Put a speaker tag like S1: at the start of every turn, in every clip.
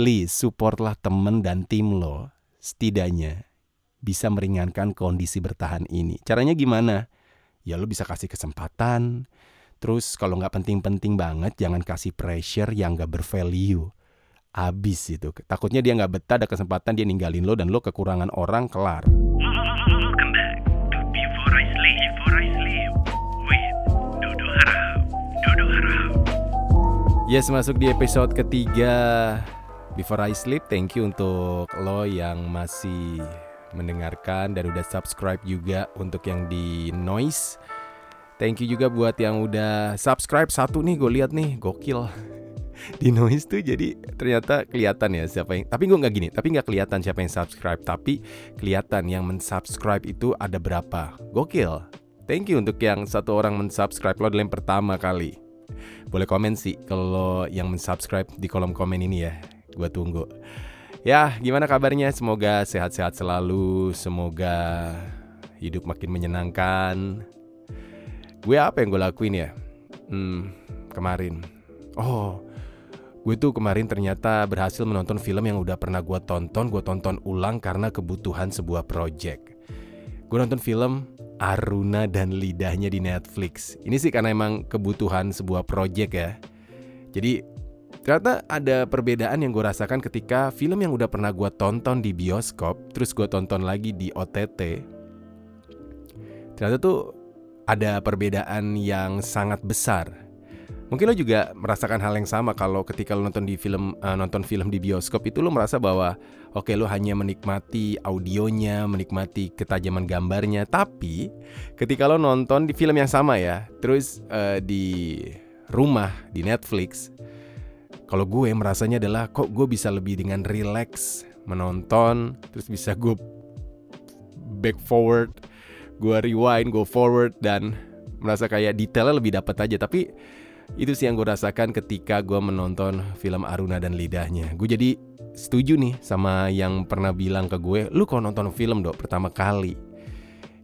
S1: please supportlah temen dan tim lo. Setidaknya bisa meringankan kondisi bertahan ini. Caranya gimana? Ya lo bisa kasih kesempatan. Terus kalau nggak penting-penting banget, jangan kasih pressure yang nggak bervalue. Abis itu. Takutnya dia nggak betah ada kesempatan dia ninggalin lo dan lo kekurangan orang kelar. Yes, masuk di episode ketiga Before I Sleep. Thank you untuk lo yang masih mendengarkan dan udah subscribe juga untuk yang di Noise. Thank you juga buat yang udah subscribe. Satu nih gue lihat nih gokil. Di noise tuh jadi ternyata kelihatan ya siapa yang tapi gue nggak gini tapi nggak kelihatan siapa yang subscribe. Tapi kelihatan yang mensubscribe itu ada berapa. Gokil. Thank you untuk yang satu orang mensubscribe lo yang pertama kali. Boleh komen sih kalau yang mensubscribe di kolom komen ini ya gue tunggu. Ya gimana kabarnya? Semoga sehat-sehat selalu. Semoga hidup makin menyenangkan. Gue apa yang gue lakuin ya? Hmm, kemarin. Oh gue tuh kemarin ternyata berhasil menonton film yang udah pernah gue tonton gue tonton ulang karena kebutuhan sebuah project. Gue nonton film Aruna dan lidahnya di Netflix. Ini sih karena emang kebutuhan sebuah project ya. Jadi ternyata ada perbedaan yang gue rasakan ketika film yang udah pernah gue tonton di bioskop terus gue tonton lagi di OTT ternyata tuh ada perbedaan yang sangat besar. Mungkin lo juga merasakan hal yang sama kalau ketika lo nonton di film uh, nonton film di bioskop itu lo merasa bahwa oke okay, lo hanya menikmati audionya, menikmati ketajaman gambarnya, tapi ketika lo nonton di film yang sama ya, terus uh, di rumah di Netflix, kalau gue merasanya adalah kok gue bisa lebih dengan relax menonton, terus bisa gue back forward gue rewind, go forward dan merasa kayak detailnya lebih dapat aja. Tapi itu sih yang gue rasakan ketika gue menonton film Aruna dan Lidahnya. Gue jadi setuju nih sama yang pernah bilang ke gue, lu kalau nonton film dok pertama kali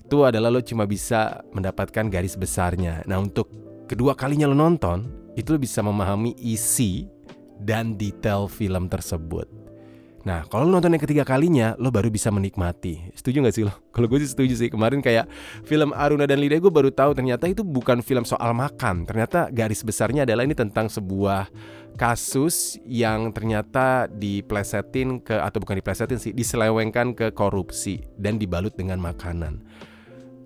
S1: itu adalah lo cuma bisa mendapatkan garis besarnya. Nah untuk kedua kalinya lo nonton, itu lo bisa memahami isi dan detail film tersebut. Nah, kalau lo nonton yang ketiga kalinya, lo baru bisa menikmati. Setuju gak sih lo? Kalau gue sih setuju sih. Kemarin kayak film Aruna dan Lidah gue baru tahu ternyata itu bukan film soal makan. Ternyata garis besarnya adalah ini tentang sebuah kasus yang ternyata diplesetin ke atau bukan diplesetin sih, diselewengkan ke korupsi dan dibalut dengan makanan.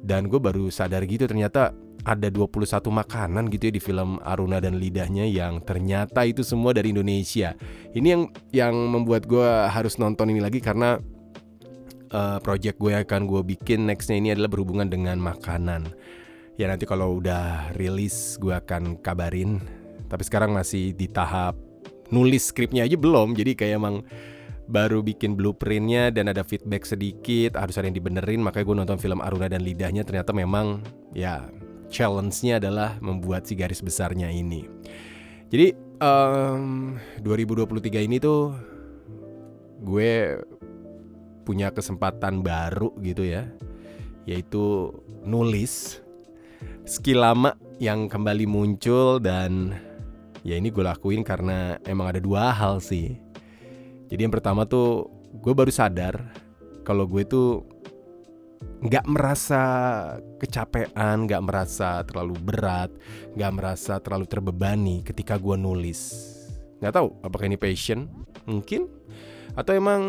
S1: Dan gue baru sadar gitu ternyata ada 21 makanan gitu ya di film Aruna dan Lidahnya yang ternyata itu semua dari Indonesia. Ini yang yang membuat gue harus nonton ini lagi karena uh, project gue akan gue bikin nextnya ini adalah berhubungan dengan makanan. Ya nanti kalau udah rilis gue akan kabarin. Tapi sekarang masih di tahap nulis skripnya aja belum. Jadi kayak emang baru bikin blueprintnya dan ada feedback sedikit harus ada yang dibenerin makanya gue nonton film Aruna dan Lidahnya ternyata memang ya challenge-nya adalah membuat si garis besarnya ini. Jadi um, 2023 ini tuh gue punya kesempatan baru gitu ya, yaitu nulis skill lama yang kembali muncul dan ya ini gue lakuin karena emang ada dua hal sih. Jadi yang pertama tuh gue baru sadar kalau gue tuh nggak merasa kecapean, nggak merasa terlalu berat, nggak merasa terlalu terbebani ketika gue nulis. Nggak tahu apakah ini passion, mungkin atau emang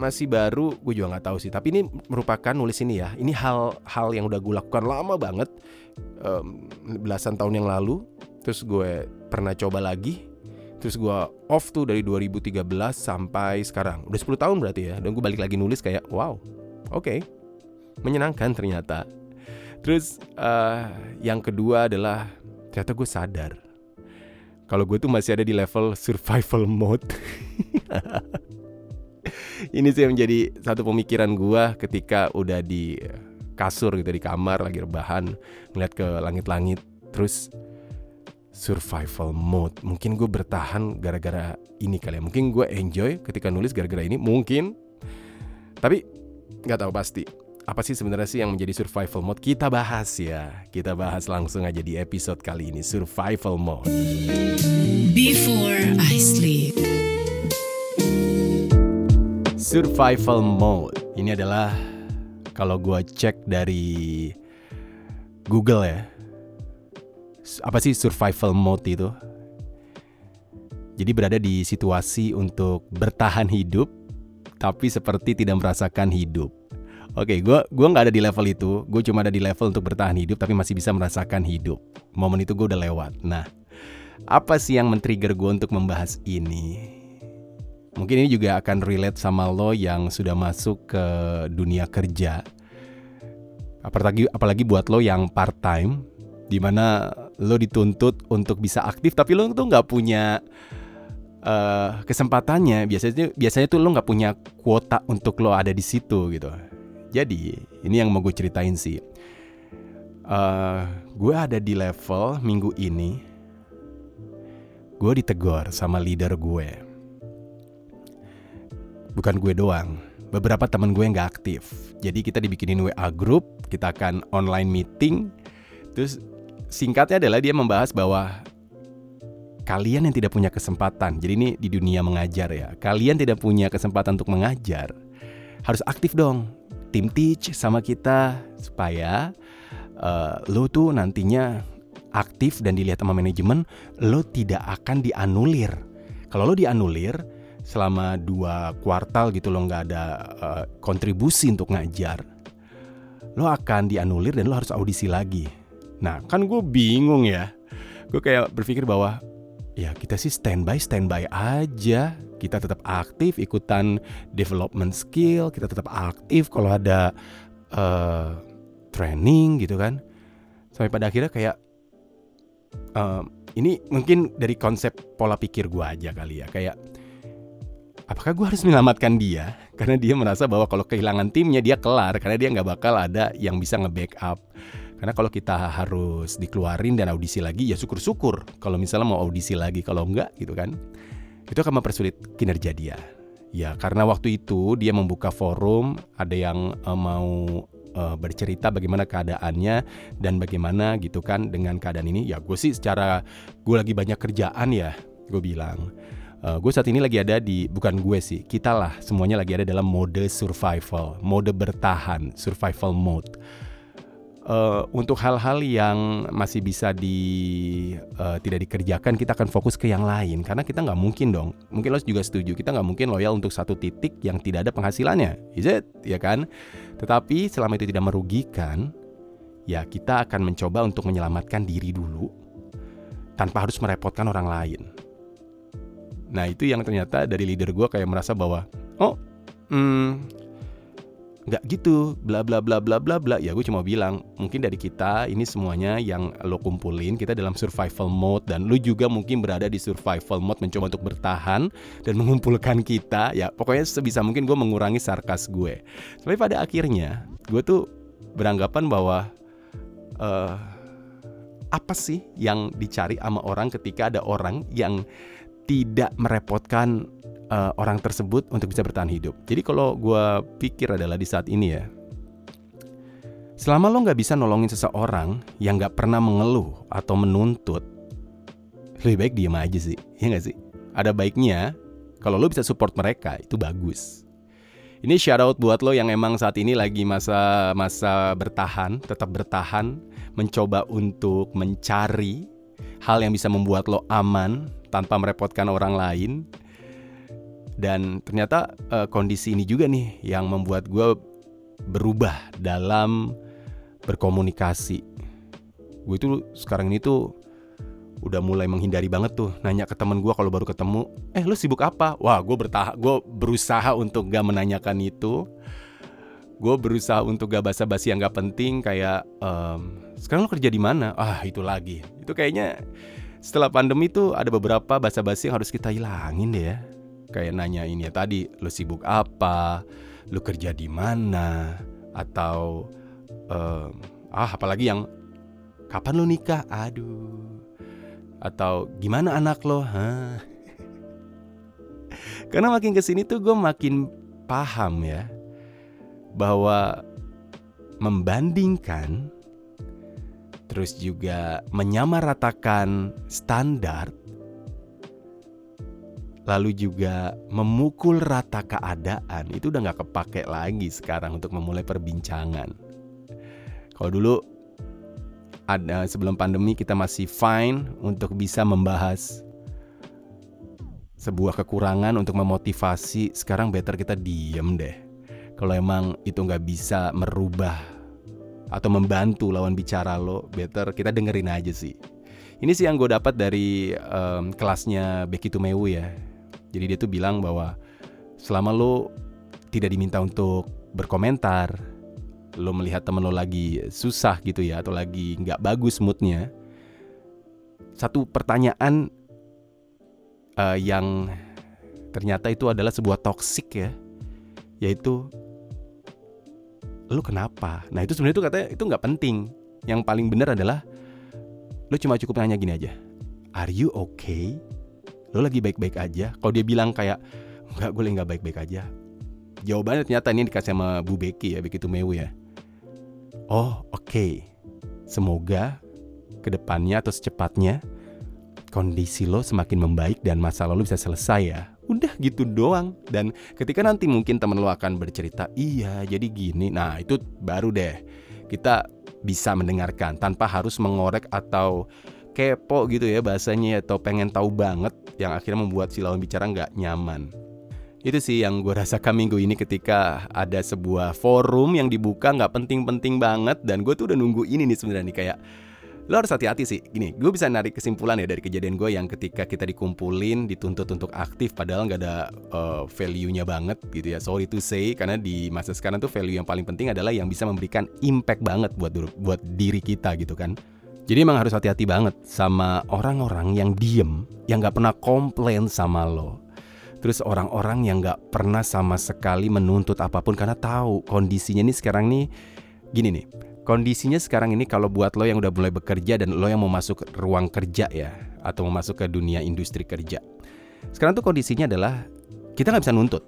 S1: masih baru, gue juga nggak tahu sih. Tapi ini merupakan nulis ini ya, ini hal-hal yang udah gue lakukan lama banget, um, belasan tahun yang lalu. Terus gue pernah coba lagi, terus gue off tuh dari 2013 sampai sekarang, udah 10 tahun berarti ya. Dan gue balik lagi nulis kayak, wow, oke. Okay menyenangkan ternyata. Terus uh, yang kedua adalah ternyata gue sadar. Kalau gue tuh masih ada di level survival mode. Ini sih yang menjadi satu pemikiran gue ketika udah di kasur gitu di kamar lagi rebahan ngeliat ke langit-langit terus survival mode. Mungkin gue bertahan gara-gara ini kali ya. Mungkin gue enjoy ketika nulis gara-gara ini mungkin. Tapi nggak tahu pasti apa sih sebenarnya sih yang menjadi survival mode? Kita bahas ya. Kita bahas langsung aja di episode kali ini survival mode.
S2: Before I sleep.
S1: Survival mode. Ini adalah kalau gue cek dari Google ya. Apa sih survival mode itu? Jadi berada di situasi untuk bertahan hidup, tapi seperti tidak merasakan hidup. Oke, gue gua nggak ada di level itu. Gue cuma ada di level untuk bertahan hidup, tapi masih bisa merasakan hidup. Momen itu gue udah lewat. Nah, apa sih yang men-trigger gue untuk membahas ini? Mungkin ini juga akan relate sama lo yang sudah masuk ke dunia kerja. Apalagi apalagi buat lo yang part time, di mana lo dituntut untuk bisa aktif, tapi lo tuh nggak punya uh, kesempatannya. Biasanya biasanya tuh lo nggak punya kuota untuk lo ada di situ gitu. Jadi ini yang mau gue ceritain sih. Uh, gue ada di level minggu ini, gue ditegur sama leader gue bukan gue doang. Beberapa teman gue nggak aktif. Jadi kita dibikinin WA group, kita akan online meeting. Terus singkatnya adalah dia membahas bahwa kalian yang tidak punya kesempatan. Jadi ini di dunia mengajar ya. Kalian tidak punya kesempatan untuk mengajar. Harus aktif dong. Tim teach sama kita supaya uh, lo tuh nantinya aktif dan dilihat sama manajemen, lo tidak akan dianulir. Kalau lo dianulir, selama dua kuartal gitu lo nggak ada uh, kontribusi untuk ngajar, lo akan dianulir dan lo harus audisi lagi. Nah kan gue bingung ya, gue kayak berpikir bahwa ya kita sih standby standby aja, kita tetap aktif ikutan development skill, kita tetap aktif kalau ada uh, training gitu kan, sampai pada akhirnya kayak uh, ini mungkin dari konsep pola pikir gue aja kali ya kayak apakah gue harus menyelamatkan dia? Karena dia merasa bahwa kalau kehilangan timnya dia kelar karena dia nggak bakal ada yang bisa nge-backup. Karena kalau kita harus dikeluarin dan audisi lagi ya syukur-syukur kalau misalnya mau audisi lagi kalau enggak gitu kan itu akan mempersulit kinerja dia. Ya karena waktu itu dia membuka forum ada yang uh, mau uh, bercerita bagaimana keadaannya dan bagaimana gitu kan dengan keadaan ini. Ya gue sih secara gue lagi banyak kerjaan ya gue bilang. Uh, gue saat ini lagi ada di bukan gue sih kita lah semuanya lagi ada dalam mode survival mode bertahan survival mode uh, untuk hal-hal yang masih bisa di uh, tidak dikerjakan kita akan fokus ke yang lain. Karena kita nggak mungkin dong. Mungkin lo juga setuju kita nggak mungkin loyal untuk satu titik yang tidak ada penghasilannya. Is it? Ya kan? Tetapi selama itu tidak merugikan ya kita akan mencoba untuk menyelamatkan diri dulu tanpa harus merepotkan orang lain. Nah itu yang ternyata dari leader gue kayak merasa bahwa oh hmm, nggak gitu bla bla bla bla bla bla. Ya gue cuma bilang mungkin dari kita ini semuanya yang lo kumpulin kita dalam survival mode dan lo juga mungkin berada di survival mode mencoba untuk bertahan dan mengumpulkan kita. Ya pokoknya sebisa mungkin gue mengurangi sarkas gue. Tapi pada akhirnya gue tuh beranggapan bahwa uh, apa sih yang dicari sama orang ketika ada orang yang tidak merepotkan uh, orang tersebut untuk bisa bertahan hidup. Jadi kalau gue pikir adalah di saat ini ya, selama lo nggak bisa nolongin seseorang yang nggak pernah mengeluh atau menuntut, lebih baik diem aja sih, ya nggak sih? Ada baiknya kalau lo bisa support mereka itu bagus. Ini shout out buat lo yang emang saat ini lagi masa masa bertahan, tetap bertahan, mencoba untuk mencari hal yang bisa membuat lo aman tanpa merepotkan orang lain. Dan ternyata uh, kondisi ini juga nih yang membuat gue berubah dalam berkomunikasi. Gue itu sekarang ini tuh udah mulai menghindari banget tuh nanya ke temen gue kalau baru ketemu, eh lu sibuk apa? Wah gue bertah, gue berusaha untuk gak menanyakan itu. Gue berusaha untuk gak basa-basi yang gak penting kayak um, sekarang lo kerja di mana? Ah itu lagi. Itu kayaknya setelah pandemi tuh ada beberapa bahasa basi yang harus kita hilangin deh ya. Kayak nanya ini ya tadi, lo sibuk apa? Lo kerja di mana? Atau uh, ah apalagi yang kapan lo nikah? Aduh. Atau gimana anak lo? Hah? Karena makin ke sini tuh gue makin paham ya bahwa membandingkan terus juga menyamaratakan standar lalu juga memukul rata keadaan itu udah nggak kepake lagi sekarang untuk memulai perbincangan. Kalau dulu ada sebelum pandemi kita masih fine untuk bisa membahas sebuah kekurangan untuk memotivasi. Sekarang better kita diem deh. Kalau emang itu nggak bisa merubah atau membantu lawan bicara lo, better kita dengerin aja sih. Ini sih yang gue dapat dari um, kelasnya Becky Tumewu ya jadi dia tuh bilang bahwa selama lo tidak diminta untuk berkomentar, lo melihat temen lo lagi susah gitu ya atau lagi nggak bagus moodnya, satu pertanyaan uh, yang ternyata itu adalah sebuah toksik ya, yaitu lo kenapa? Nah itu sebenarnya itu katanya itu nggak penting. Yang paling benar adalah lo cuma cukup nanya gini aja, Are you okay? Lo lagi baik-baik aja. Kalau dia bilang kayak nggak gue nggak baik-baik aja. Jawabannya ternyata ini dikasih sama Bu Becky ya begitu Mewu ya. Oh oke. Okay. semoga ke depannya atau secepatnya kondisi lo semakin membaik dan masalah lo bisa selesai ya. Udah gitu doang. Dan ketika nanti mungkin temen lo akan bercerita iya jadi gini. Nah itu baru deh. Kita bisa mendengarkan tanpa harus mengorek atau kepo gitu ya bahasanya atau pengen tahu banget yang akhirnya membuat si lawan bicara nggak nyaman. Itu sih yang gue rasakan minggu ini ketika ada sebuah forum yang dibuka nggak penting-penting banget dan gue tuh udah nunggu ini nih sebenarnya nih kayak lo harus hati-hati sih. Gini, gue bisa narik kesimpulan ya dari kejadian gue yang ketika kita dikumpulin, dituntut untuk aktif, padahal nggak ada uh, value-nya banget gitu ya. Sorry to say, karena di masa sekarang tuh value yang paling penting adalah yang bisa memberikan impact banget buat buat diri kita gitu kan. Jadi emang harus hati-hati banget sama orang-orang yang diem, yang gak pernah komplain sama lo. Terus orang-orang yang gak pernah sama sekali menuntut apa pun karena tahu kondisinya ini sekarang nih gini nih. Kondisinya sekarang ini kalau buat lo yang udah mulai bekerja dan lo yang mau masuk ruang kerja ya atau mau masuk ke dunia industri kerja. Sekarang tuh kondisinya adalah kita nggak bisa nuntut.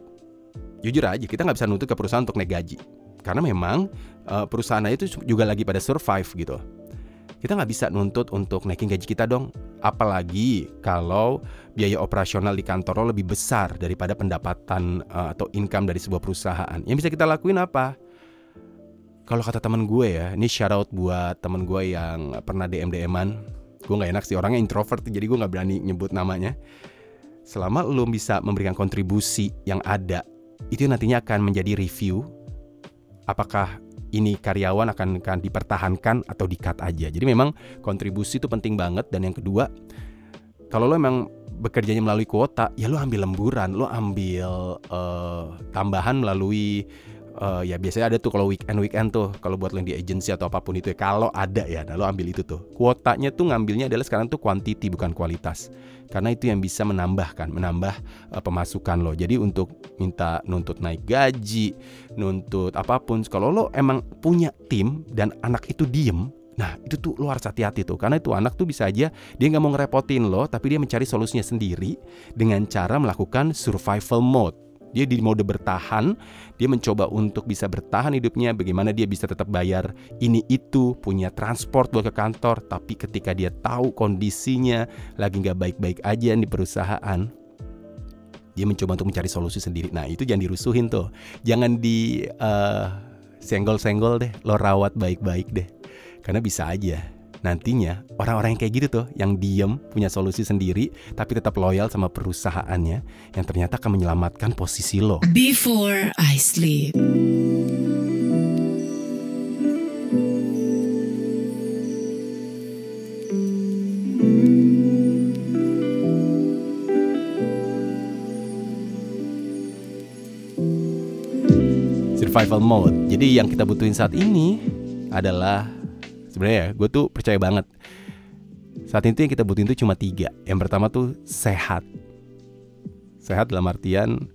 S1: Jujur aja kita nggak bisa nuntut ke perusahaan untuk naik gaji karena memang uh, perusahaan itu juga lagi pada survive gitu kita nggak bisa nuntut untuk naikin gaji kita dong. Apalagi kalau biaya operasional di kantor lo lebih besar daripada pendapatan uh, atau income dari sebuah perusahaan. Yang bisa kita lakuin apa? Kalau kata teman gue ya, ini shout out buat teman gue yang pernah DM DM-an. Gue nggak enak sih orangnya introvert, jadi gue nggak berani nyebut namanya. Selama lo bisa memberikan kontribusi yang ada, itu nantinya akan menjadi review apakah ini karyawan akan akan dipertahankan atau di-cut aja. Jadi memang kontribusi itu penting banget dan yang kedua kalau lo emang bekerjanya melalui kuota, ya lo ambil lemburan, lo ambil uh, tambahan melalui uh, ya biasanya ada tuh kalau weekend weekend tuh kalau buat lo yang di agency atau apa pun itu ya kalau ada ya nah lo ambil itu tuh. Kuotanya tuh ngambilnya adalah sekarang tuh quantity bukan kualitas. Karena itu yang bisa menambahkan menambah uh, pemasukan lo. Jadi untuk minta nuntut naik gaji nuntut apa pun kalau lo emang punya tim dan anak itu diem Nah itu tuh lo harus hati-hati tuh. Karena itu anak tuh bisa aja Dia nggak mau ngerepotin lo Tapi dia mencari solusinya sendiri Dengan cara melakukan survival mode dia di mode bertahan, dia mencoba untuk bisa bertahan hidupnya, bagaimana dia bisa tetap bayar ini itu, punya transport buat ke kantor, tapi ketika dia tahu kondisinya lagi nggak baik-baik aja di perusahaan, dia mencoba untuk mencari solusi sendiri. Nah itu jangan dirusuhin tuh, jangan di uh, senggol-senggol deh, lo rawat baik-baik deh, karena bisa aja nantinya orang-orang yang kayak gitu tuh yang diem punya solusi sendiri tapi tetap loyal sama perusahaannya yang ternyata akan menyelamatkan posisi lo.
S2: Before I sleep.
S1: Survival mode. Jadi yang kita butuhin saat ini adalah sebenarnya ya gue tuh percaya banget. Saat itu yang kita butuhin tuh cuma tiga. Yang pertama tuh sehat. Sehat dalam artian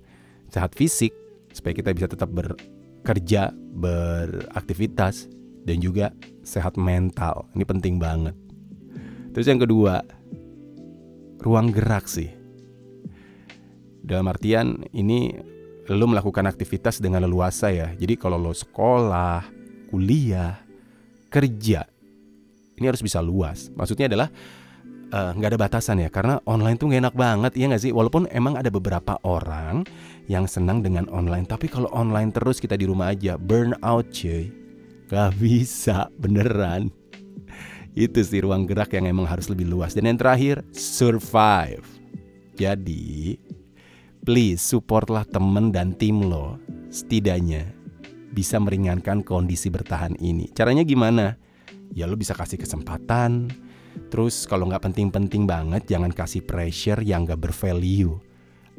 S1: sehat fisik supaya kita bisa tetap bekerja beraktivitas dan juga sehat mental. Ini penting banget. Terus yang kedua ruang gerak sih. Dalam artian ini lo melakukan aktivitas dengan leluasa ya. Jadi kalau lo sekolah kuliah kerja ini harus bisa luas. Maksudnya adalah eh, nggak ada batasan ya karena online tuh gak enak banget ya nggak sih? Walaupun emang ada beberapa orang yang senang dengan online tapi kalau online terus kita di rumah aja burn out cuy. Gak bisa beneran. Itu sih ruang gerak yang emang harus lebih luas. Dan yang terakhir survive. Jadi please supportlah temen dan tim lo. Setidaknya bisa meringankan kondisi bertahan ini. Caranya gimana ya lo bisa kasih kesempatan Terus kalau nggak penting-penting banget jangan kasih pressure yang nggak bervalue.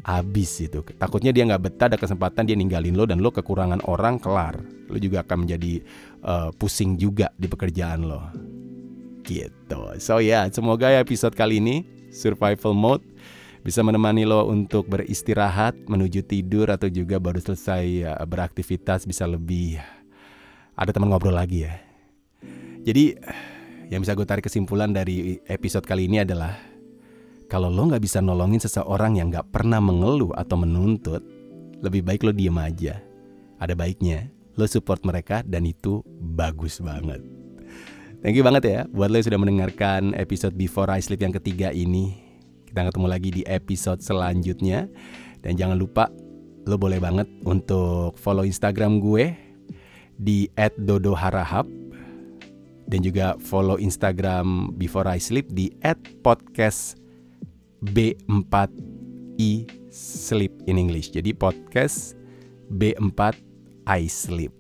S1: Abis itu. Takutnya dia nggak betah ada kesempatan dia ninggalin lo dan lo kekurangan orang kelar. Lo juga akan menjadi uh, pusing juga di pekerjaan lo. Gitu. So ya, yeah, semoga ya episode kali ini survival mode bisa menemani lo untuk beristirahat, menuju tidur atau juga baru selesai uh, beraktivitas bisa lebih ada teman ngobrol lagi ya. Jadi yang bisa gue tarik kesimpulan dari episode kali ini adalah kalau lo nggak bisa nolongin seseorang yang nggak pernah mengeluh atau menuntut, lebih baik lo diem aja. Ada baiknya lo support mereka dan itu bagus banget. Thank you banget ya buat lo yang sudah mendengarkan episode Before I Sleep yang ketiga ini. Kita ketemu lagi di episode selanjutnya. Dan jangan lupa lo boleh banget untuk follow Instagram gue di @dodoharahap dan juga follow Instagram Before I Sleep di @podcast B4i Sleep in English. Jadi podcast B4 I Sleep.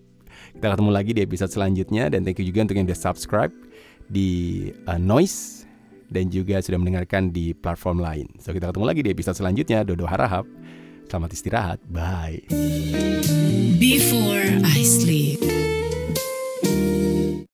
S1: Kita ketemu lagi di episode selanjutnya dan thank you juga untuk yang sudah subscribe di uh, Noise dan juga sudah mendengarkan di platform lain. So kita ketemu lagi di episode selanjutnya. Dodo harahap. Selamat istirahat. Bye.
S2: Before I sleep.